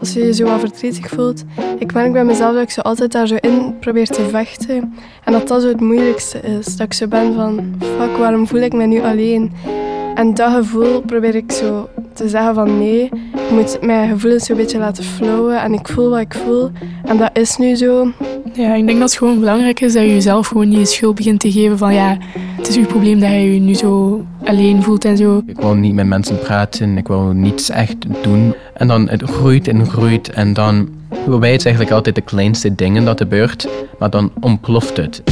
als je je zo wat verdrietig voelt. Ik merk bij mezelf dat ik zo altijd daar zo in probeer te vechten. En dat dat zo het moeilijkste is. Dat ik zo ben van, fuck, waarom voel ik me nu alleen? En dat gevoel probeer ik zo te zeggen van nee, ik moet mijn gevoelens zo een beetje laten flowen en ik voel wat ik voel. En dat is nu zo. Ja, ik denk dat het gewoon belangrijk is dat je jezelf gewoon niet schuld begint te geven van ja, het is uw probleem dat je je nu zo alleen voelt en zo. Ik wil niet met mensen praten, ik wil niets echt doen. En dan het groeit en groeit en dan bij het eigenlijk altijd de kleinste dingen dat gebeurt, maar dan ontploft het.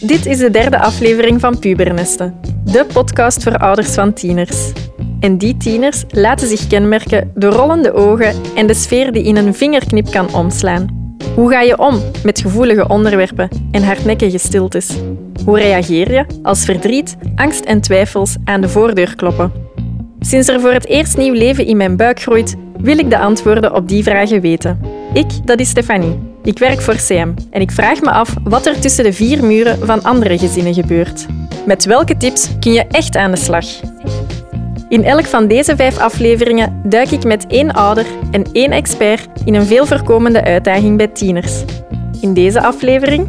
Dit is de derde aflevering van Pubernesten, de podcast voor ouders van tieners. En die tieners laten zich kenmerken door rollende ogen en de sfeer die in een vingerknip kan omslaan. Hoe ga je om met gevoelige onderwerpen en hardnekkige stiltes? Hoe reageer je als verdriet, angst en twijfels aan de voordeur kloppen? Sinds er voor het eerst nieuw leven in mijn buik groeit, wil ik de antwoorden op die vragen weten. Ik, dat is Stefanie. Ik werk voor CM en ik vraag me af wat er tussen de vier muren van andere gezinnen gebeurt. Met welke tips kun je echt aan de slag? In elk van deze vijf afleveringen duik ik met één ouder en één expert in een veel voorkomende uitdaging bij tieners. In deze aflevering: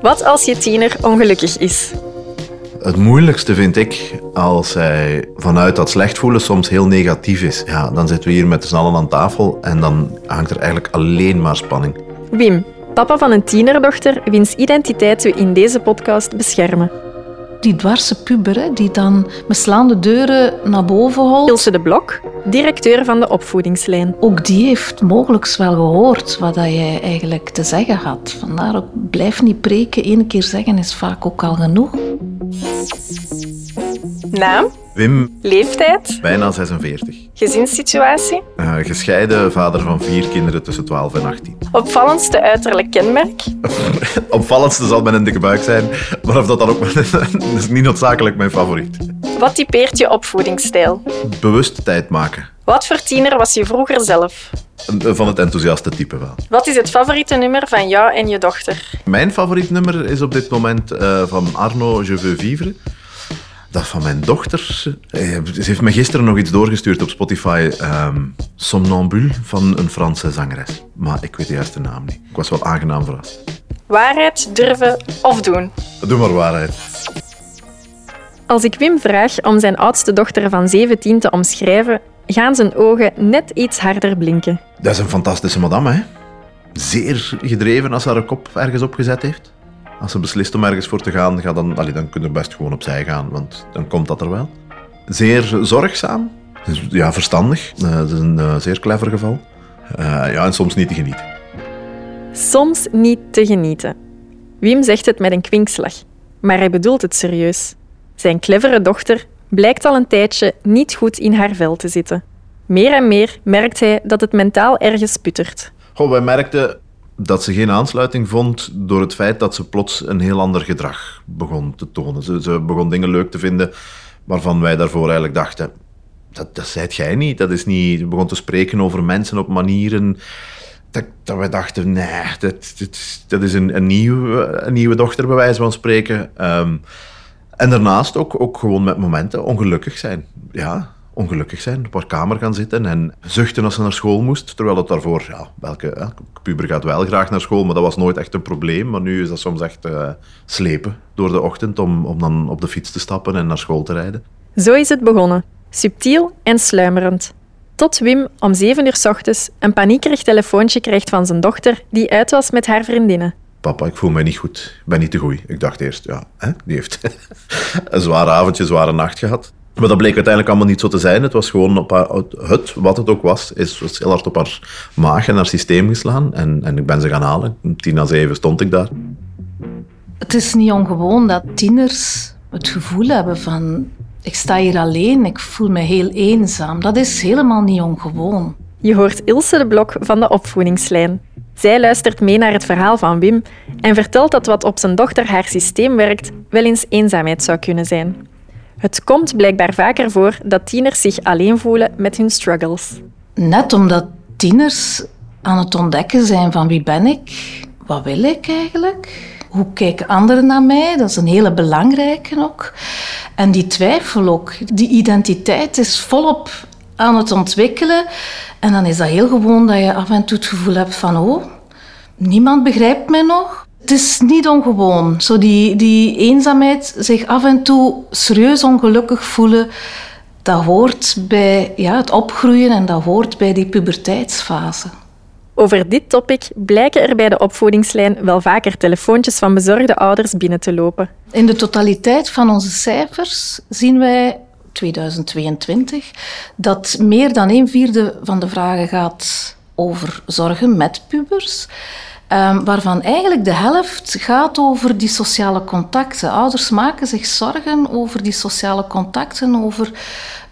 wat als je tiener ongelukkig is? Het moeilijkste vind ik als hij vanuit dat slecht voelen soms heel negatief is. Ja, dan zitten we hier met z'n allen aan tafel en dan hangt er eigenlijk alleen maar spanning. Wim, papa van een tienerdochter, wiens identiteit we in deze podcast beschermen. Die dwarse puber hè, die dan met slaande deuren naar boven holt. Ilse de Blok, directeur van de opvoedingslijn. Ook die heeft mogelijk wel gehoord wat jij eigenlijk te zeggen had. Vandaar ook, blijf niet preken. Eén keer zeggen is vaak ook al genoeg. Naam? Wim, Leeftijd? bijna 46. Gezinssituatie? Eh, gescheiden vader van vier kinderen tussen 12 en 18. Opvallendste uiterlijk kenmerk? Opvallendste zal mijn dikke buik zijn, maar of dat dan ook dat is niet noodzakelijk mijn favoriet. Wat typeert je opvoedingsstijl? Bewust tijd maken. Wat voor tiener was je vroeger zelf? Van het enthousiaste type wel. Wat is het favoriete nummer van jou en je dochter? Mijn favoriet nummer is op dit moment eh, van Arno Je veux vivre. Dat van mijn dochter. Eh, Ze heeft me gisteren nog iets doorgestuurd op Spotify. ehm Somnambule van een Franse zangeres. Maar ik weet de juiste naam niet. Ik was wel aangenaam verrast. Waarheid, durven of doen? Doe maar waarheid. Als ik Wim vraag om zijn oudste dochter van 17 te omschrijven, gaan zijn ogen net iets harder blinken. Dat is een fantastische madame, hè? Zeer gedreven als ze haar kop ergens opgezet heeft. Als ze beslist om ergens voor te gaan, ga dan, allee, dan kun je best gewoon opzij gaan, want dan komt dat er wel. Zeer zorgzaam. Dus, ja, verstandig. Eh, dat is een eh, zeer clever geval. Eh, ja, en soms niet te genieten. Soms niet te genieten. Wim zegt het met een kwinkslag, maar hij bedoelt het serieus. Zijn clevere dochter blijkt al een tijdje niet goed in haar vel te zitten. Meer en meer merkt hij dat het mentaal ergens puttert. Goh, wij merkten dat ze geen aansluiting vond door het feit dat ze plots een heel ander gedrag begon te tonen. Ze, ze begon dingen leuk te vinden waarvan wij daarvoor eigenlijk dachten... Dat, dat zijt jij niet. Dat is niet... Ze begon te spreken over mensen op manieren... Dat, dat wij dachten, nee, dat, dat, is een, een, nieuwe, een nieuwe dochter, bij wijze van spreken. Ehm, en daarnaast ook, ook gewoon met momenten ongelukkig zijn. Ja, ongelukkig zijn, op haar kamer gaan zitten en zuchten als ze naar school moest. Terwijl het daarvoor, ja, welke hè, puber gaat wel graag naar school, maar dat was nooit echt een probleem. Maar nu is dat soms echt eh, slepen door de ochtend om, om dan op de fiets te stappen en naar school te rijden. Zo is het begonnen, subtiel en sluimerend. Tot Wim om zeven uur s ochtends een paniekerig telefoontje krijgt van zijn dochter die uit was met haar vriendinnen. Papa, ik voel mij niet goed. Ik ben niet te goed. Ik dacht eerst, ja, hè, die heeft een zwaar avondje, een zware nacht gehad. Maar dat bleek uiteindelijk allemaal niet zo te zijn. Het was gewoon op haar, het, wat het ook was, is was heel hard op haar maag en haar systeem geslaan. En, en ik ben ze gaan halen. Om tien na zeven stond ik daar. Het is niet ongewoon dat tieners het gevoel hebben van ik sta hier alleen, ik voel me heel eenzaam. Dat is helemaal niet ongewoon. Je hoort Ilse de Blok van de opvoedingslijn. Zij luistert mee naar het verhaal van Wim en vertelt dat wat op zijn dochter haar systeem werkt wel eens eenzaamheid zou kunnen zijn. Het komt blijkbaar vaker voor dat tieners zich alleen voelen met hun struggles. Net omdat tieners aan het ontdekken zijn van wie ben ik, wat wil ik eigenlijk, hoe kijken anderen naar mij, dat is een hele belangrijke ook. En die twijfel ook, die identiteit is volop aan het ontwikkelen. En dan is dat heel gewoon dat je af en toe het gevoel hebt van... Oh, niemand begrijpt mij nog. Het is niet ongewoon. Zo die, die eenzaamheid, zich af en toe serieus ongelukkig voelen... Dat hoort bij ja, het opgroeien en dat hoort bij die puberteitsfase. Over dit topic blijken er bij de opvoedingslijn wel vaker telefoontjes van bezorgde ouders binnen te lopen. In de totaliteit van onze cijfers zien wij 2022 dat meer dan een vierde van de vragen gaat over zorgen met pubers. Um, waarvan eigenlijk de helft gaat over die sociale contacten. Ouders maken zich zorgen over die sociale contacten, over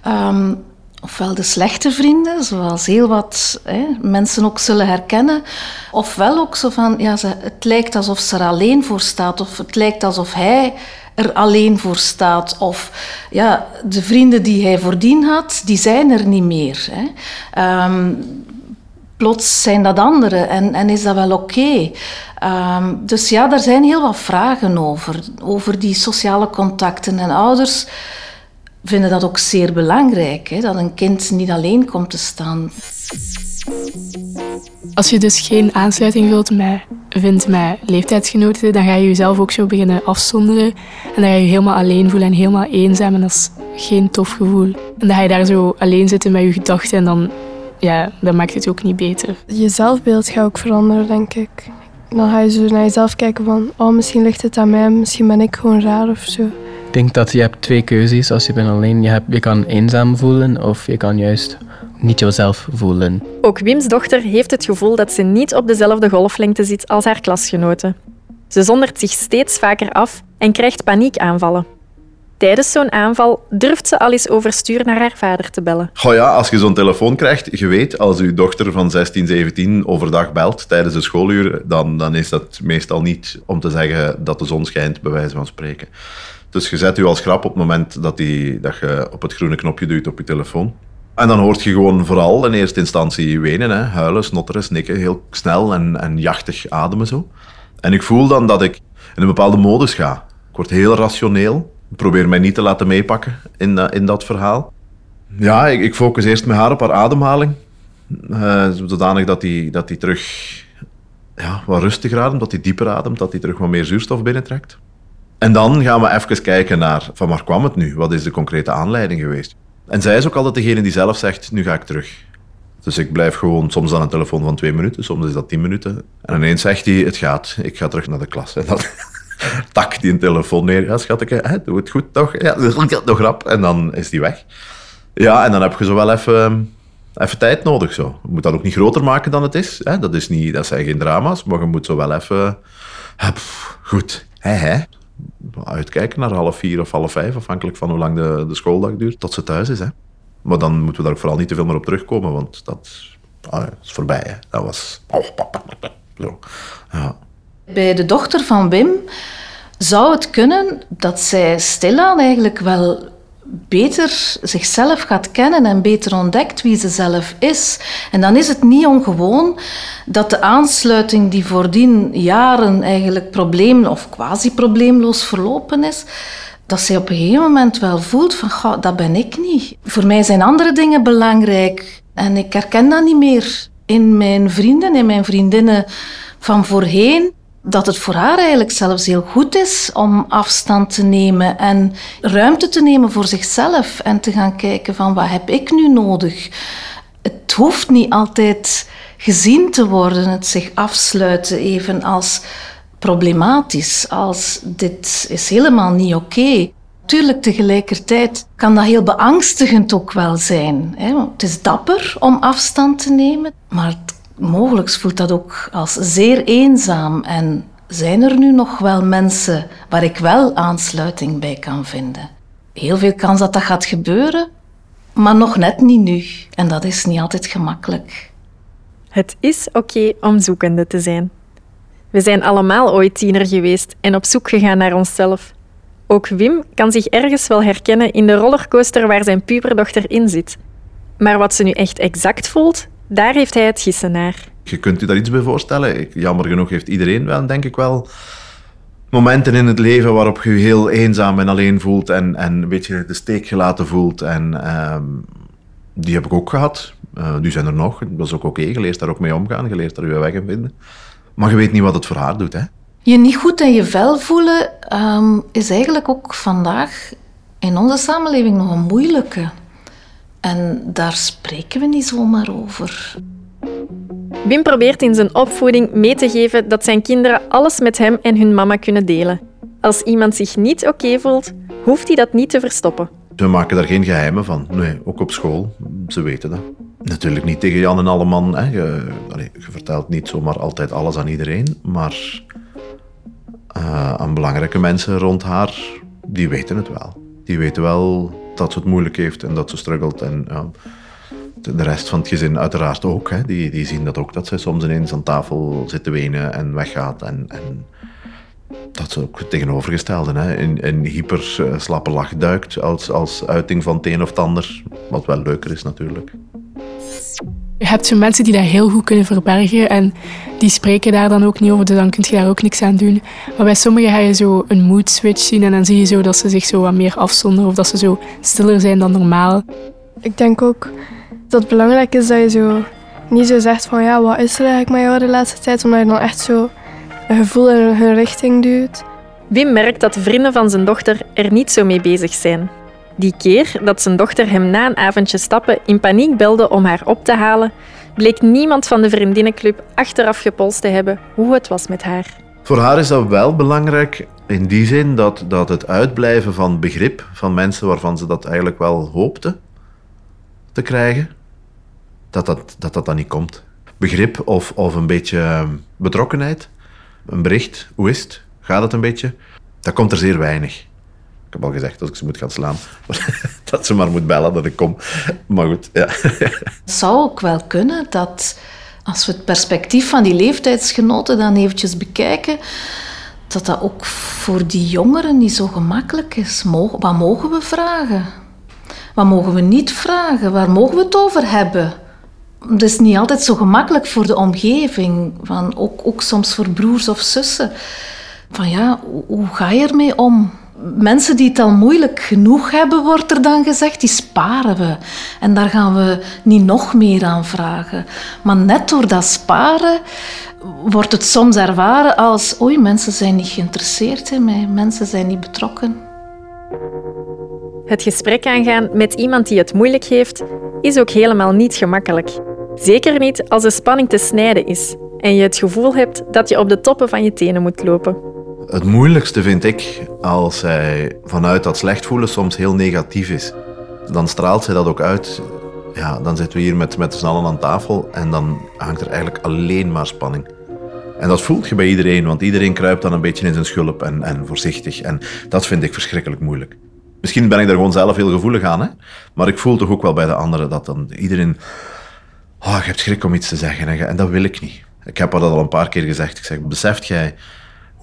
um, ofwel de slechte vrienden, zoals heel wat hè, mensen ook zullen herkennen, ofwel ook zo van, ja, ze, het lijkt alsof ze er alleen voor staat, of het lijkt alsof hij er alleen voor staat, of ja, de vrienden die hij voordien had, die zijn er niet meer. Hè. Um, plots zijn dat anderen en, en is dat wel oké? Um, dus ja, daar zijn heel wat vragen over, over die sociale contacten en ouders vinden dat ook zeer belangrijk, hè, dat een kind niet alleen komt te staan. Als je dus geen aansluiting wilt met, vindt met leeftijdsgenoten, dan ga je jezelf ook zo beginnen afzonderen. En dan ga je je helemaal alleen voelen en helemaal eenzaam. En dat is geen tof gevoel. En dan ga je daar zo alleen zitten met je gedachten en dan, ja, dat maakt het ook niet beter. Je zelfbeeld gaat ook veranderen, denk ik. Dan ga je zo naar jezelf kijken van, oh, misschien ligt het aan mij, misschien ben ik gewoon raar of zo. Ik denk dat je hebt twee keuzes als je bent alleen. Je, hebt, je kan eenzaam voelen of je kan juist niet jezelf voelen. Ook Wim's dochter heeft het gevoel dat ze niet op dezelfde golflengte zit als haar klasgenoten. Ze zondert zich steeds vaker af en krijgt paniekaanvallen. Tijdens zo'n aanval durft ze al eens overstuur naar haar vader te bellen. Oh ja, als je zo'n telefoon krijgt, je weet, als uw dochter van 16, 17 overdag belt tijdens de schooluur, dan, dan is dat meestal niet om te zeggen dat de zon schijnt, bij wijze van spreken. Dus je zet je als grap op het moment dat, die, dat je op het groene knopje duwt op je telefoon. En dan hoort je gewoon vooral in eerste instantie wenen, hè, huilen, snotteren, snikken, heel snel en, en jachtig ademen zo. En ik voel dan dat ik in een bepaalde modus ga. Ik word heel rationeel. Probeer mij niet te laten meepakken in, in dat verhaal. Ja, ik, ik, focus eerst met haar op haar ademhaling. Uh, zodanig dat hij dat die terug ja, wat rustiger ademt, dat hij dieper ademt, dat hij terug wat meer zuurstof binnentrekt. En dan gaan we even kijken naar van waar kwam het nu? Wat is de concrete aanleiding geweest? En zij is ook altijd degene die zelf zegt, nu ga ik terug. Dus ik blijf gewoon soms aan een telefoon van twee minuten, soms is dat tien minuten. En ineens zegt hij, het gaat, ik ga terug naar de klas. En dan tak die telefoon neer. Ja, schat, ik, hè, doe het goed toch? Ja, nog rap. En dan is die weg. Ja, en dan heb je zo wel even, even tijd nodig. Zo. Je moet dat ook niet groter maken dan het is. Hè? Dat, is niet, dat zijn geen drama's, maar je moet zo wel even... goed, hè, hè uitkijken naar half vier of half vijf, afhankelijk van hoe lang de, de schooldag duurt, tot ze thuis is. Hè. Maar dan moeten we daar vooral niet te veel meer op terugkomen, want dat, ah, is voorbij. Hè. Dat was... Zo. Ja. Bij de dochter van Wim zou het kunnen dat zij stilaan eigenlijk wel beter zichzelf gaat kennen en beter ontdekt wie ze zelf is. En dan is het niet ongewoon dat de aansluiting die voordien jaren eigenlijk probleem of quasi-probleemloos verlopen is, dat zij op een gegeven moment wel voelt van, goh, dat ben ik niet. Voor mij zijn andere dingen belangrijk en ik herken dat niet meer in mijn vrienden, in mijn vriendinnen van voorheen dat het voor haar eigenlijk zelfs heel goed is om afstand te nemen en ruimte te nemen voor zichzelf en te gaan kijken van wat heb ik nu nodig. Het hoeft niet altijd gezien te worden, het zich afsluiten even als problematisch, als dit is helemaal niet oké. Tuurlijk, tegelijkertijd kan dat heel beangstigend ook wel zijn. Hè? Het is dapper om afstand te nemen, maar mogelijk voelt dat ook als zeer eenzaam. En zijn er nu nog wel mensen waar ik wel aansluiting bij kan vinden? Heel veel kans dat dat gaat gebeuren, maar nog net niet nu. En dat is niet altijd gemakkelijk. Het is oké om zoekende te zijn. We zijn allemaal ooit tiener geweest en op zoek gegaan naar onszelf. Ook Wim kan zich ergens wel herkennen in de rollercoaster waar zijn puberdochter in zit. Maar wat ze nu echt exact voelt, daar heeft hij het gissen naar. Je kunt u daar iets bij voorstellen. Jammer genoeg heeft iedereen wel, denk ik wel, momenten in het leven waarop je je heel eenzaam en alleen voelt en, en een beetje de steek gelaten voelt. En, um, Die heb ik ook gehad. Uh, die zijn er nog. Dat is ook oké. Je leert daar ook mee omgaan. Je leert daar je weg in vinden. Maar je weet niet wat het voor haar doet. Hè? Je niet goed in je vel voelen ehm, is eigenlijk ook vandaag in onze samenleving nog een moeilijke. En daar spreken we niet zomaar over. Wim probeert in zijn opvoeding mee te geven dat zijn kinderen alles met hem en hun mama kunnen delen. Als iemand zich niet oké voelt, hoeft hij dat niet te verstoppen. We maken daar geen geheimen van. Nee, ook op school. Ze weten dat. Natuurlijk niet tegen Jan en alle man. Hè. Je, je vertelt niet zomaar altijd alles aan iedereen. Maar uh, aan belangrijke mensen rond haar, die weten het wel. Die weten wel dat ze het moeilijk heeft en dat ze struggelt. En de rest van het gezin uiteraard ook. Hè. Die, die zien dat ook, dat ze soms ineens aan tafel zit te wenen en weggaat. En, en dat ze ook het tegenovergestelde hè. in, in hyper uh, slappe lach duikt als, als uiting van het een of het ander. Wat wel leuker is natuurlijk. Je hebt zo mensen die dat heel goed kunnen verbergen en die spreken daar dan ook niet over, dus dan kun je daar ook niks aan doen. Maar bij sommigen ga je zo een mood switch zien en dan zie je zo dat ze zich zo wat meer afzonderen of dat ze zo stiller zijn dan normaal. Ik denk ook dat het belangrijk is dat je zo niet zo zegt van ja, wat is er eigenlijk met jou de laatste tijd, omdat je dan echt zo een gevoel in hun richting duwt. Wim merkt dat de vrienden van zijn dochter er niet zo mee bezig zijn. Die keer dat zijn dochter hem na een avondje stappen in paniek belde om haar op te halen, bleek niemand van de vriendinnenclub achteraf gepolst te hebben hoe het was met haar. Voor haar is dat wel belangrijk in die zin dat, dat het uitblijven van begrip van mensen waarvan ze dat eigenlijk wel hoopte te krijgen, dat dat, dat, dat dan niet komt. Begrip of, of een beetje betrokkenheid, een bericht, hoe is het, gaat het een beetje, dat komt er zeer weinig. Ik heb al gezegd dat ik ze moet gaan slaan. dat ze maar moet bellen dat ik kom. Maar goed, ja. Het zou ook wel kunnen dat als we het perspectief van die leeftijdsgenoten dan eventjes bekijken, dat dat ook voor die jongeren niet zo gemakkelijk is. Wat mogen we vragen? Wat mogen we niet vragen? Waar mogen we het over hebben? Het is niet altijd zo gemakkelijk voor de omgeving, van ook, ook soms voor broers of zussen. Van ja, hoe ga je ermee om? Mensen die het al moeilijk genoeg hebben, wordt er dan gezegd, die sparen we. En daar gaan we niet nog meer aan vragen. Maar net door dat sparen wordt het soms ervaren als oei, mensen zijn niet geïnteresseerd in mij, mensen zijn niet betrokken. Het gesprek aangaan met iemand die het moeilijk heeft, is ook helemaal niet gemakkelijk. Zeker niet als de spanning te snijden is en je het gevoel hebt dat je op de toppen van je tenen moet lopen. Het moeilijkste vind ik als zij vanuit dat slecht voelen soms heel negatief is. Dan straalt zij dat ook uit. Ja, dan zitten we hier met, met z'n allen aan tafel en dan hangt er eigenlijk alleen maar spanning. En dat voelt je bij iedereen, want iedereen kruipt dan een beetje in zijn schulp en, en voorzichtig. En dat vind ik verschrikkelijk moeilijk. Misschien ben ik daar gewoon zelf heel gevoelig aan, hè? maar ik voel toch ook wel bij de anderen dat dan iedereen... Oh, je hebt schrik om iets te zeggen en, dat wil ik niet. Ik heb dat al een paar keer gezegd. Ik zeg, beseft jij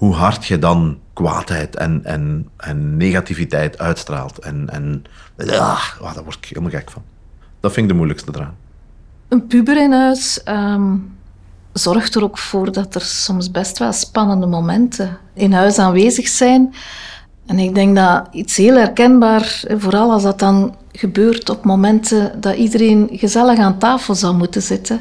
hoe hard je dan kwaadheid en, en, en negativiteit uitstraalt. En, en ja, oh, daar word ik helemaal gek van. Dat vind ik de moeilijkste eraan. Een puber in huis ehm, zorgt er ook voor dat er soms best wel spannende momenten in huis aanwezig zijn. En ik denk dat iets heel herkenbaar, vooral als dat dan gebeurt op momenten dat iedereen gezellig aan tafel zou moeten zitten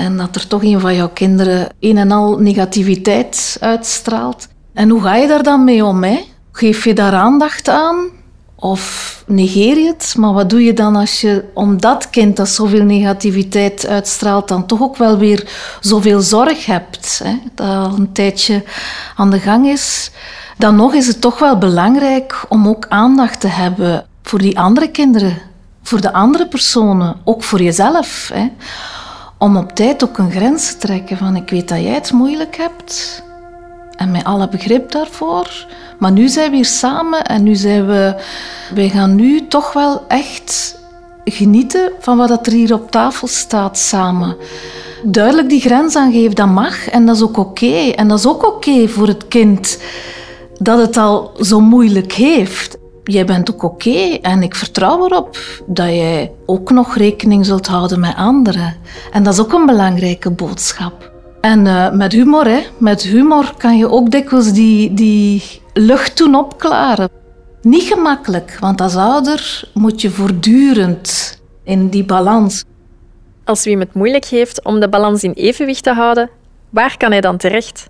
en dat er toch een van jouw kinderen een en al negativiteit uitstraalt. En hoe ga je daar dan mee om? Geef je daar aandacht aan? Of negeer je het? Maar wat doe je dan als je om dat kind dat zoveel negativiteit uitstraalt, dan toch ook wel weer zoveel zorg hebt? Hè? Dat al een tijdje aan de gang is. Dan nog is het toch wel belangrijk om ook aandacht te hebben voor die andere kinderen, voor de andere personen, ook voor jezelf. Hè? Om op tijd ook een grens te trekken van ik weet dat jij het moeilijk hebt en met alle begrip daarvoor. Maar nu zijn we hier samen en nu zijn we, wij gaan nu toch wel echt genieten van wat er hier op tafel staat samen. Duidelijk die grens aangeven, dat mag en dat is ook oké. En dat is ook oké voor het kind dat het al zo moeilijk heeft jij bent ook oké en ik vertrouw erop dat jij ook nog rekening zult houden met anderen. En dat is ook een belangrijke boodschap. En uh, met humor, hè. Met humor kan je ook dikwijls die, die lucht doen opklaren. Niet gemakkelijk, want als ouder moet je voortdurend in die balans. Als Wim het moeilijk heeft om de balans in evenwicht te houden, waar kan hij dan terecht?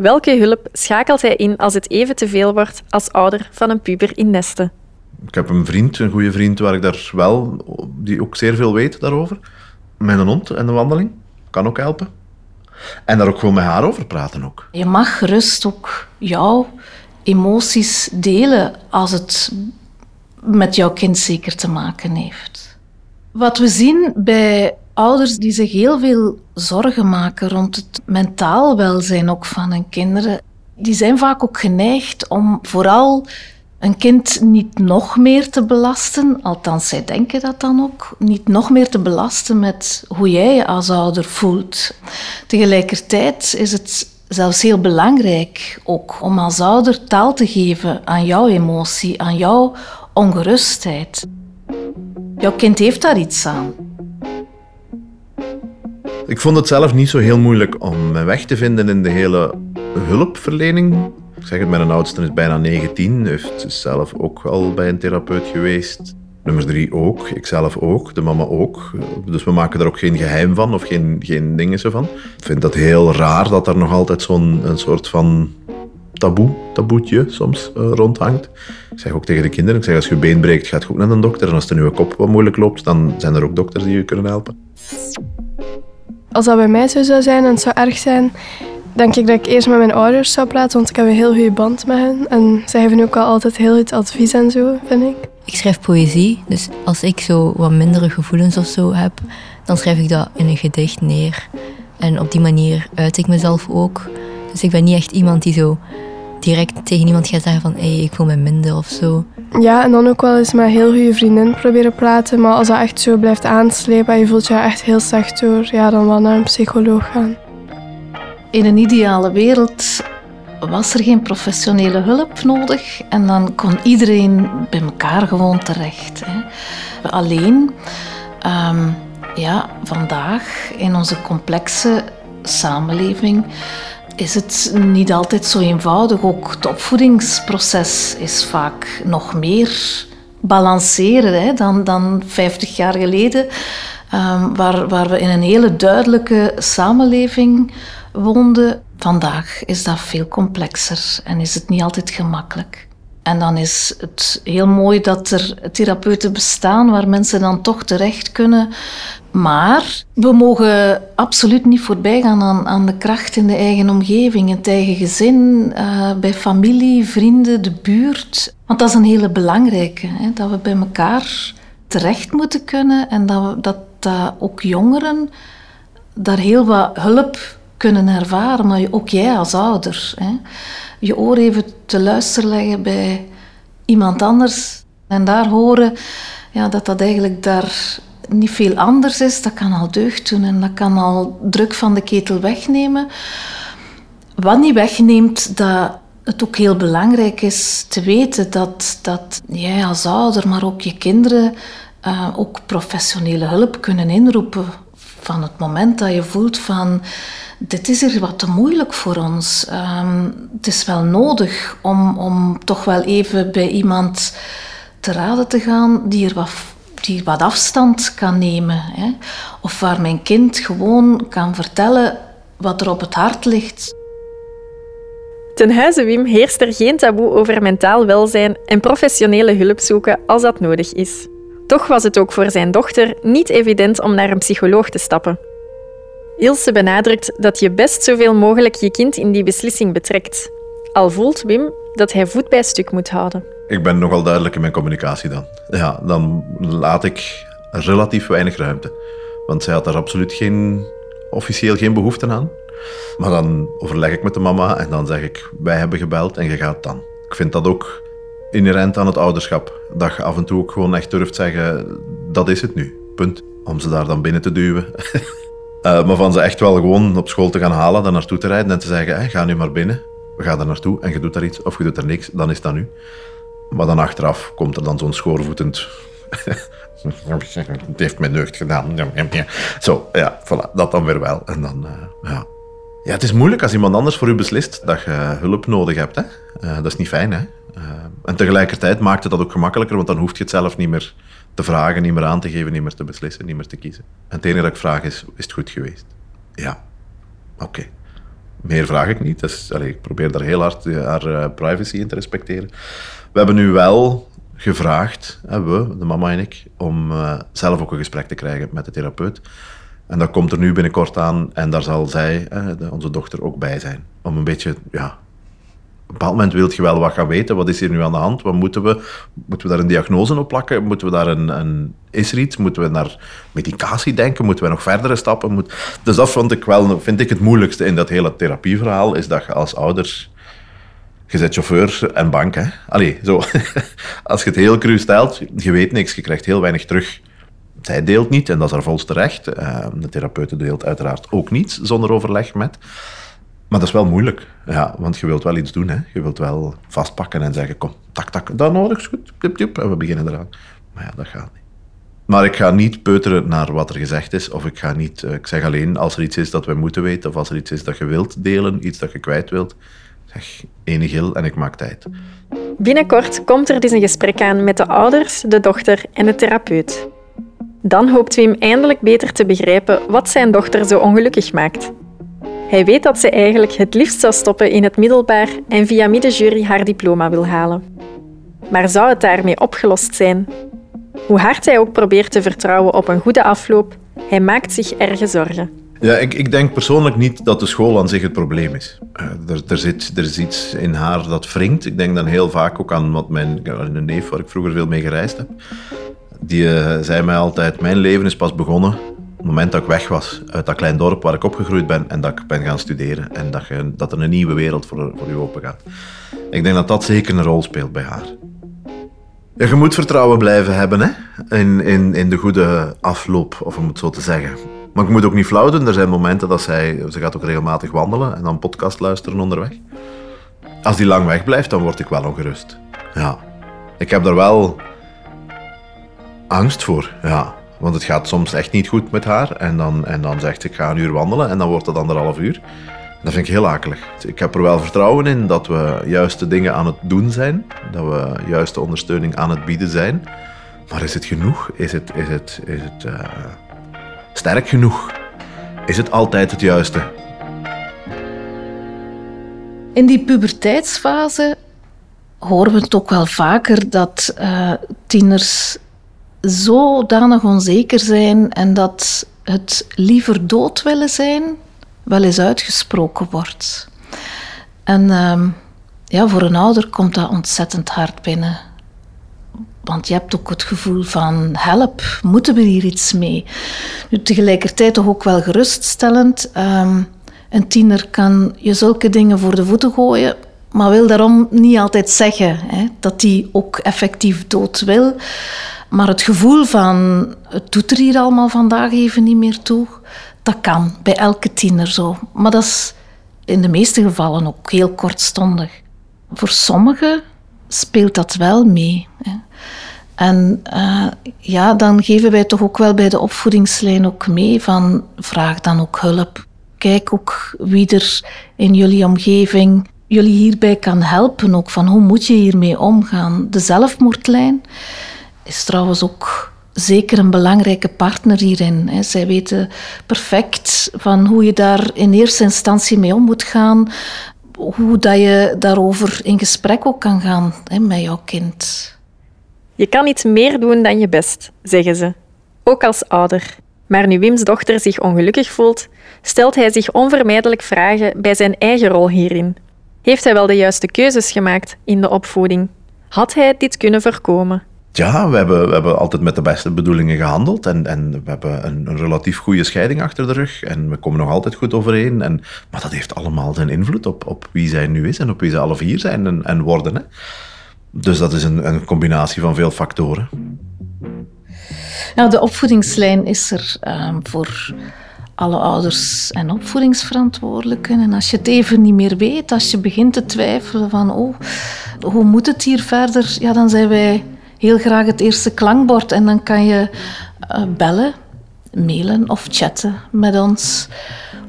Welke hulp schakelt hij in als het even te veel wordt als ouder van een puber in nesten? Ik heb een vriend, een goede vriend, waar ik daar wel, die ook zeer veel weet daarover. Met een hond en een wandeling. Kan ook helpen. En daar ook gewoon met haar over praten ook. Je mag gerust ook jouw emoties delen als het met jouw kind zeker te maken heeft. Wat we zien bij ouders die zich heel veel zorgen maken rond het mentaal welzijn ook van hun kinderen, die zijn vaak ook geneigd om vooral een kind niet nog meer te belasten, althans zij denken dat dan ook, niet nog meer te belasten met hoe jij je als ouder voelt. Tegelijkertijd is het zelfs heel belangrijk ook om als ouder taal te geven aan jouw emotie, aan jouw ongerustheid. Jouw kind heeft daar iets aan. Ik vond het zelf niet zo heel moeilijk om mijn weg te vinden in de hele hulpverlening. Ik zeg het, mijn oudste is bijna 19, heeft zelf ook al bij een therapeut geweest. Nummer drie ook, ikzelf ook, de mama ook. Dus we maken er ook geen geheim van of geen, geen dingen van. Ik vind dat heel raar dat er nog altijd zo'n een soort van taboe, taboetje soms uh, rondhangt. Ik zeg ook tegen de kinderen, ik zeg als je been breekt, gaat ook naar een dokter. En als de nieuwe kop wat moeilijk loopt, dan zijn er ook dokters die je kunnen helpen. Als dat bij mij zo zou zijn en het zou erg zijn, denk ik dat ik eerst met mijn ouders zou praten, want ik heb een heel goede band met hen. En zij geven ook al altijd heel goed advies en zo, vind ik. Ik schrijf poëzie, dus als ik zo wat mindere gevoelens of zo heb, dan schrijf ik dat in een gedicht neer. En op die manier uit ik mezelf ook. Dus ik ben niet echt iemand die zo direct tegen iemand gaat zeggen van hey, ik voel me minder of zo. Ja, en dan ook wel eens met heel goede vriendin proberen praten. Maar als dat echt zo blijft aanslepen en je voelt je echt heel slecht door, ja, dan wel naar een psycholoog gaan. In een ideale wereld was er geen professionele hulp nodig en dan kon iedereen bij elkaar gewoon terecht. Hè. Alleen, ehm, ja, vandaag in onze complexe samenleving is het niet altijd zo eenvoudig. Ook het opvoedingsproces is vaak nog meer balanceren hè, dan, dan 50 jaar geleden, um, waar, waar we in een hele duidelijke samenleving woonden. Vandaag is dat veel complexer en is het niet altijd gemakkelijk. En dan is het heel mooi dat er therapeuten bestaan waar mensen dan toch terecht kunnen. Maar we mogen absoluut niet voorbij gaan aan, aan de kracht in de eigen omgeving, het eigen gezin, uh, bij familie, vrienden, de buurt. Want dat is een hele belangrijke, hè, dat we bij elkaar terecht moeten kunnen en dat, we, dat, dat ook jongeren daar heel wat hulp kunnen ervaren, maar ook jij als ouder. Hè. Je oor even te luisteren leggen bij iemand anders en daar horen ja, dat dat eigenlijk daar niet veel anders is, dat kan al deugd doen en dat kan al druk van de ketel wegnemen. Wat niet wegneemt dat het ook heel belangrijk is te weten dat, dat jij als ouder, maar ook je kinderen, uh, ook professionele hulp kunnen inroepen van het moment dat je voelt van dit is hier wat te moeilijk voor ons. Um, het is wel nodig om, om toch wel even bij iemand te raden te gaan die er wat, die wat afstand kan nemen. Hè? Of waar mijn kind gewoon kan vertellen wat er op het hart ligt. Ten huize Wim heerst er geen taboe over mentaal welzijn en professionele hulp zoeken als dat nodig is. Toch was het ook voor zijn dochter niet evident om naar een psycholoog te stappen. Ilse benadrukt dat je best zoveel mogelijk je kind in die beslissing betrekt. Al voelt Wim dat hij voet bij stuk moet houden. Ik ben nogal duidelijk in mijn communicatie dan. Ja, dan laat ik relatief weinig ruimte. Want zij had daar absoluut geen, officieel geen behoefte aan. Maar dan overleg ik met de mama en dan zeg ik, wij hebben gebeld en je gaat dan. Ik vind dat ook inherent aan het ouderschap. Dat je af en toe ook gewoon echt durft zeggen, dat is het nu, punt. Om ze daar dan binnen te duwen. Uh, maar van ze echt wel gewoon op school te gaan halen, daar naartoe te rijden en te zeggen, ga nu maar binnen, we gaan er naartoe en je doet daar iets of je doet er niks, dan is dat nu. Maar dan achteraf komt er dan zo'n schoorvoetend... het heeft mijn deugd gedaan. Zo, ja, voilà, dat dan weer wel. En dan, uh, ja. Ja, het is moeilijk als iemand anders voor u beslist dat je hulp nodig hebt. Hè? Uh, dat is niet fijn, hè? Uh, en tegelijkertijd maakt het dat ook gemakkelijker, want dan hoef je het zelf niet meer te vragen, niet meer aan te geven, niet meer te beslissen, niet meer te kiezen. En het enige dat ik vraag is, is het goed geweest? Ja. Oké. Meer vraag ik niet. Dus, allez, ik probeer daar heel hard haar privacy in te respecteren. We hebben nu wel gevraagd, we, de mama en ik, om uh, zelf ook een gesprek te krijgen met de therapeut. En dat komt er nu binnenkort aan en daar zal zij, onze dochter, ook bij zijn. Om een beetje ja, een bepaald moment wil je wel wat gaan weten. Wat is hier nu aan de hand? Wat moeten we? Moeten we daar een diagnose op plakken? Moeten we daar een, een is er iets? Moeten we naar medicatie denken? Moeten we nog verdere stappen? Moet... Dus dat vond ik wel, vind ik het moeilijkste in dat hele therapieverhaal, is dat je als ouder... Je bent chauffeur en bank, hè. Allee, zo. Als je het heel cru stelt, je weet niks, je krijgt heel weinig terug. Zij deelt niet, en dat is haar volste recht. Eh, de therapeut deelt uiteraard ook niet, zonder overleg met. Maar dat is wel moeilijk, ja, want je wilt wel iets doen. Hè. Je wilt wel vastpakken en zeggen, kom, tak, tak, dat nodig is goed, tip, tip, en we beginnen eraan. Maar ja, dat gaat niet. Maar ik ga niet peuteren naar wat er gezegd is, of ik ga niet, eh, ik zeg alleen, als er iets is dat we moeten weten, of als er iets is dat je wilt delen, iets dat je kwijt wilt, zeg enig gil en ik maak tijd. Binnenkort komt er dus een gesprek aan met de ouders, de dochter en de therapeut. Dan hoopt Wim eindelijk beter te begrijpen wat zijn dochter zo ongelukkig maakt. Hij weet dat ze eigenlijk het liefst zou stoppen in het middelbaar en via middenjury haar diploma wil halen. Maar zou het daarmee opgelost zijn? Hoe hard hij ook probeert te vertrouwen op een goede afloop, hij maakt zich erge zorgen. Ja, ik, ik denk persoonlijk niet dat de school aan zich het probleem is. Uh, er, er, zit, er is iets in haar dat wringt. Ik denk dan heel vaak ook aan wat mijn een neef, waar ik vroeger veel mee gereisd heb. Die uh, zei mij altijd, mijn leven is pas begonnen het moment dat ik weg was uit dat klein dorp waar ik opgegroeid ben en dat ik ben gaan studeren en dat, je, dat er een nieuwe wereld voor, voor je open gaat. Ik denk dat dat zeker een rol speelt bij haar. Je moet vertrouwen blijven hebben hè? In, in, in de goede afloop, of om het zo te zeggen. Maar ik moet ook niet flauw. Er zijn momenten dat zij... Ze gaat ook regelmatig wandelen en dan podcast luisteren onderweg. Als die lang weg blijft, dan word ik wel ongerust. Ja. Ik heb daar wel angst voor, ja. Want het gaat soms echt niet goed met haar. En dan, en dan zegt ze, ik ga een uur wandelen. En dan wordt het anderhalf uur. Dat vind ik heel akelig. Ik heb er wel vertrouwen in dat we juiste dingen aan het doen zijn. Dat we juiste ondersteuning aan het bieden zijn. Maar is het genoeg? Is het, is het, is het uh, sterk genoeg? Is het altijd het juiste? In die puberteitsfase horen we het ook wel vaker dat uh, tieners zodanig onzeker zijn en dat het liever dood willen zijn wel eens uitgesproken wordt. En uh, ja, voor een ouder komt dat ontzettend hard binnen. Want je hebt ook het gevoel van help, moeten we hier iets mee? Nu, tegelijkertijd toch ook wel geruststellend. Um, een tiener kan je zulke dingen voor de voeten gooien, maar wil daarom niet altijd zeggen hè, dat hij ook effectief dood wil. Maar het gevoel van het doet er hier allemaal vandaag even niet meer toe, dat kan bij elke tiener zo. Maar dat is in de meeste gevallen ook heel kortstondig. Voor sommigen speelt dat wel mee. Hè. En uh, ja, dan geven wij toch ook wel bij de opvoedingslijn ook mee van vraag dan ook hulp. Kijk ook wie er in jullie omgeving jullie hierbij kan helpen. Ook van hoe moet je hiermee omgaan. De zelfmoordlijn is trouwens ook zeker een belangrijke partner hierin. Zij weten perfect van hoe je daar in eerste instantie mee om moet gaan, hoe dat je daarover in gesprek ook kan gaan met jouw kind. Je kan iets meer doen dan je best, zeggen ze. Ook als ouder. Maar nu Wim's dochter zich ongelukkig voelt, stelt hij zich onvermijdelijk vragen bij zijn eigen rol hierin. Heeft hij wel de juiste keuzes gemaakt in de opvoeding? Had hij dit kunnen voorkomen? Ja, we hebben, we hebben altijd met de beste bedoelingen gehandeld. En, en we hebben een, een, relatief goede scheiding achter de rug. En we komen nog altijd goed overeen. En, maar dat heeft allemaal zijn invloed op, op wie zij nu is en op wie ze alle vier zijn en, en worden. Hè. Dus dat is een, een combinatie van veel factoren. Ja, de opvoedingslijn is er um, voor alle ouders en opvoedingsverantwoordelijken. En als je het even niet meer weet, als je begint te twijfelen van oh, hoe moet het hier verder, ja, dan zijn wij heel graag het eerste klankbord. En dan kan je uh, bellen, mailen of chatten met ons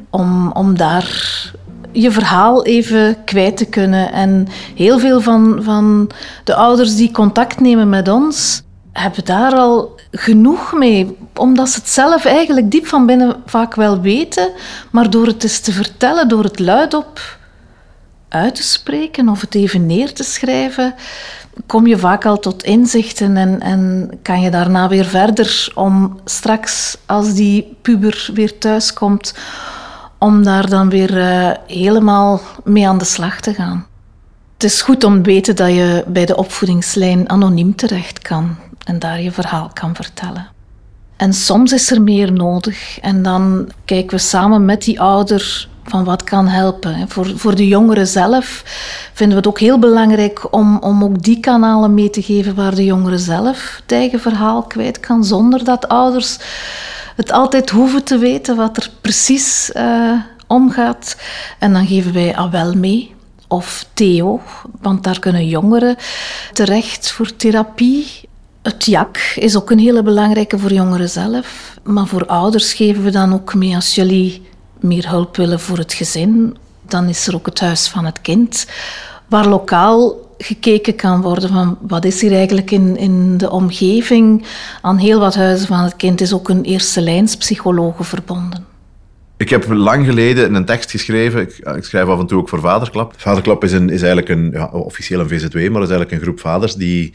om, om daar je verhaal even kwijt te kunnen. En heel veel van, van de ouders die contact nemen met ons, hebben daar al genoeg mee. Omdat ze het zelf eigenlijk diep van binnen vaak wel weten, maar door het eens te vertellen, door het luidop uit te spreken of het even neer te schrijven, kom je vaak al tot inzichten en, en kan je daarna weer verder om straks, als die puber weer thuis komt, om daar dan weer uh, helemaal mee aan de slag te gaan. Het is goed om te weten dat je bij de opvoedingslijn anoniem terecht kan en daar je verhaal kan vertellen. En soms is er meer nodig en dan kijken we samen met die ouder van wat kan helpen. Voor, voor de jongeren zelf vinden we het ook heel belangrijk om, om ook die kanalen mee te geven waar de jongeren zelf het eigen verhaal kwijt kan, zonder dat ouders het altijd hoeven te weten wat er precies uh, omgaat. En dan geven wij AWEL mee of Theo, want daar kunnen jongeren terecht voor therapie. Het JAK is ook een hele belangrijke voor jongeren zelf. Maar voor ouders geven we dan ook mee als jullie meer hulp willen voor het gezin. Dan is er ook het Huis van het Kind, waar lokaal gekeken kan worden van wat is hier eigenlijk in, in de omgeving. Aan heel wat Huizen van het Kind is ook een eerste lijnspsychologe verbonden. Ik heb lang geleden een tekst geschreven. Ik, ik, schrijf af en toe ook voor Vaderklap. Vaderklap is, een, is eigenlijk een, ja, officieel een VZW, maar is eigenlijk een groep vaders die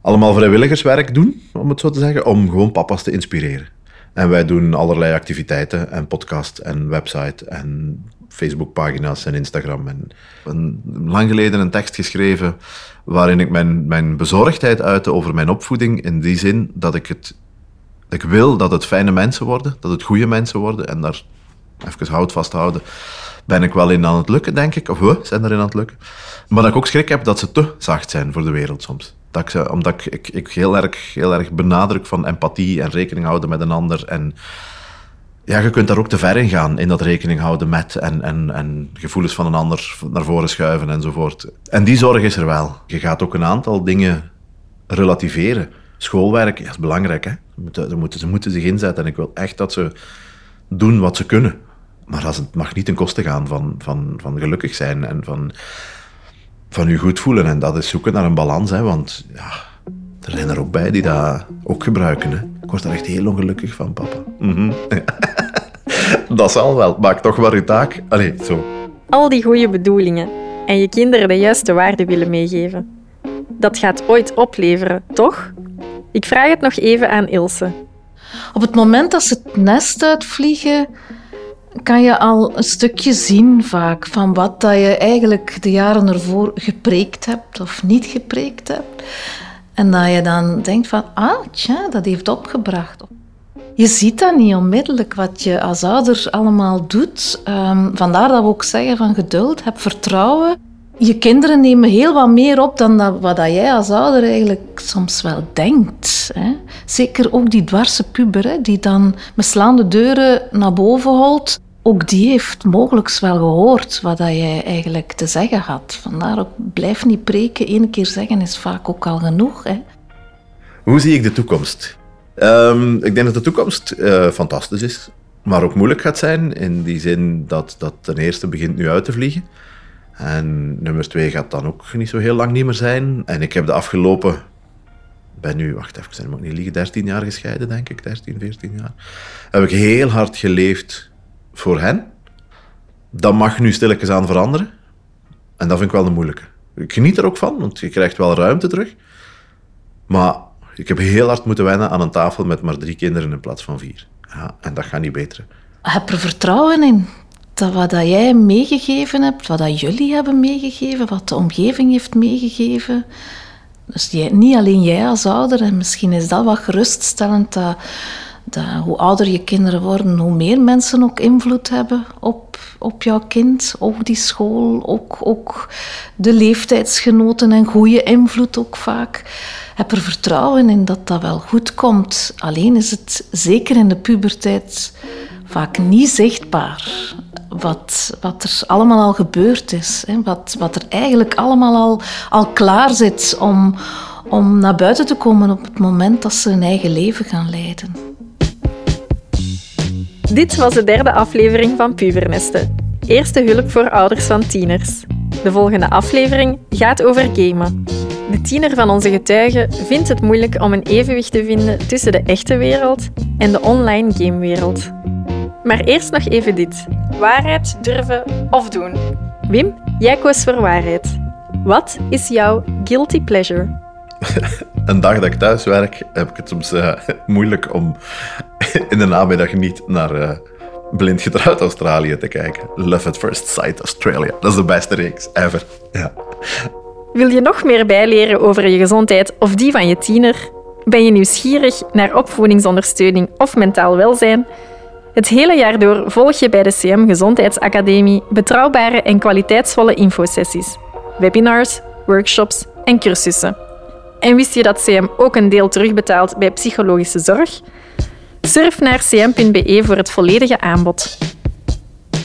allemaal vrijwilligerswerk doen, om het zo te zeggen, om gewoon papa's te inspireren. En wij doen allerlei activiteiten en podcast en website en Facebookpagina's en Instagram. En een, lang geleden een tekst geschreven waarin ik mijn, mijn bezorgdheid uitte over mijn opvoeding. In die zin dat ik het ik wil dat het fijne mensen worden, dat het goede mensen worden. En daar even hout vasthouden, ben ik wel in aan het lukken, denk ik. Of we zijn erin aan het lukken. Maar dat ik ook schrik heb dat ze te zacht zijn voor de wereld soms. Dat ik ze, omdat ik, ik, ik heel, erg, heel erg benadruk van empathie en rekening houden met een ander. En ja, je kunt daar ook te ver in gaan, in dat rekening houden met en, en, en gevoelens van een ander naar voren schuiven enzovoort. En die zorg is er wel. Je gaat ook een aantal dingen relativeren. Schoolwerk is belangrijk. Hè? Ze, moeten, ze moeten zich inzetten en ik wil echt dat ze doen wat ze kunnen. Maar het mag niet ten koste gaan van, van, van gelukkig zijn en van, van je goed voelen. En dat is zoeken naar een balans, hè, want ja, er zijn er ook bij die dat ook gebruiken. Hè. Ik word er echt heel ongelukkig van, papa. Mhm. dat zal wel. Maak toch maar je taak. Allee, zo. Al die goede bedoelingen en je kinderen de juiste waarde willen meegeven. Dat gaat ooit opleveren, toch? Ik vraag het nog even aan Ilse. Op het moment dat ze het nest uitvliegen, kan je al een stukje zien vaak van wat dat je eigenlijk de jaren ervoor gepreekt hebt of niet gepreekt hebt. En dat je dan denkt van, ah, tja, dat heeft opgebracht. Je ziet dat niet onmiddellijk, wat je als ouder allemaal doet. Um, vandaar dat we ook zeggen van geduld, heb vertrouwen je kinderen nemen heel wat meer op dan dat, wat dat jij als ouder eigenlijk soms wel denkt. Hè. Zeker ook die dwarse puber, die dan met slaande deuren naar boven holt. Ook die heeft mogelijk wel gehoord wat jij eigenlijk te zeggen had. Vandaar ook, blijf niet preken. Eén keer zeggen is vaak ook al genoeg. Hè. Hoe zie ik de toekomst? Um, ik denk dat de toekomst uh, fantastisch is, maar ook moeilijk gaat zijn. In die zin dat dat ten eerste begint nu uit te vliegen. En nummer twee gaat dan ook niet zo heel lang niet meer zijn. En ik heb de afgelopen, ben nu, wacht even, ik moet niet liegen, 13 jaar gescheiden, denk ik, 13, 14 jaar. Heb ik heel hard geleefd voor hen. Dat mag nu stilletjes aan veranderen. En dat vind ik wel de moeilijke. Ik geniet er ook van, want je krijgt wel ruimte terug. Maar ik heb heel hard moeten wennen aan een tafel met maar drie kinderen in plaats van vier. Ja, en dat gaat niet beter. Heb er vertrouwen in dat wat dat jij meegegeven hebt, wat dat jullie hebben meegegeven, wat de omgeving heeft meegegeven. Dus niet alleen jij als ouder, en misschien is dat wat geruststellend, dat, dat hoe ouder je kinderen worden, hoe meer mensen ook invloed hebben op, op jouw kind, ook die school, ook, ook de leeftijdsgenoten en goede invloed ook vaak. Heb er vertrouwen in dat dat wel goed komt. Alleen is het zeker in de puberteit vaak niet zichtbaar wat, wat er allemaal al gebeurd is. Hè? Wat, wat er eigenlijk allemaal al, al klaar zit om, om naar buiten te komen op het moment dat ze hun eigen leven gaan leiden. Dit was de derde aflevering van Pubernesten. Eerste hulp voor ouders van tieners. De volgende aflevering gaat over gamen. De tiener van onze getuigen vindt het moeilijk om een evenwicht te vinden tussen de echte wereld en de online gamewereld. Maar eerst nog even dit. Waarheid durven of doen. Wim, jij koos voor waarheid. Wat is jouw guilty pleasure? Een dag dat ik thuis werk, heb ik het soms eh, moeilijk om in de namiddag niet naar uh, Blind Getrouwd Australië te kijken. Love at First Sight Australia. Dat is de beste reeks ever. Ja. Wil je nog meer bijleren over je gezondheid of die van je tiener? Ben je nieuwsgierig naar opvoedingsondersteuning of mentaal welzijn? Het hele jaar door volg je bij de CM Gezondheidsacademie betrouwbare en kwaliteitsvolle infosessies, webinars, workshops en cursussen. En wist je dat CM ook een deel terugbetaalt bij psychologische zorg? Surf naar cm.be voor het volledige aanbod.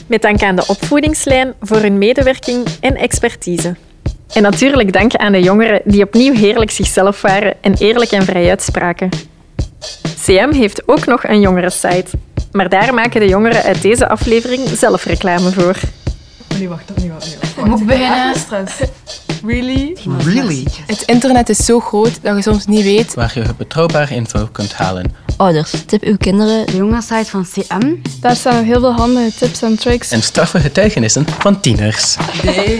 Met dank aan de opvoedingslijn voor hun medewerking en expertise. En natuurlijk dank aan de jongeren die opnieuw heerlijk zichzelf waren en eerlijk en vrij uitspraken. CM heeft ook nog een jongerensite, maar daar maken de jongeren uit deze aflevering zelf reclame voor. Nee, wacht, nee, wacht, nee, wacht. Ik moet beginnen. Really? Really? Het internet is zo groot dat je soms niet weet. Waar je betrouwbare info kunt halen. Ouders, tip uw kinderen. De jongenssite van CM. Daar staan heel veel handige tips en tricks. En straffe getuigenissen van tieners. Nee.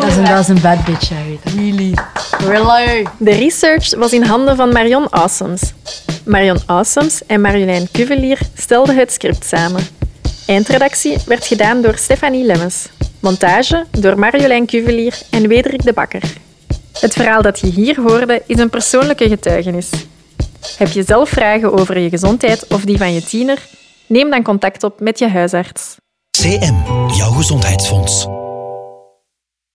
Dat is een, dat is een bad bitch, jij weet het. Really? Really? De research was in handen van Marion Awesomes. Marion Awesomes en Marjolein Cuvelier stelden het script samen. Eindredactie werd gedaan door Stefanie Lemmens. Montage door Marjolein Cuvelier en Wederik de Bakker. Het verhaal dat je hier hoorde is een persoonlijke getuigenis. Heb je zelf vragen over je gezondheid of die van je tiener? Neem dan contact op met je huisarts. CM, jouw gezondheidsfonds.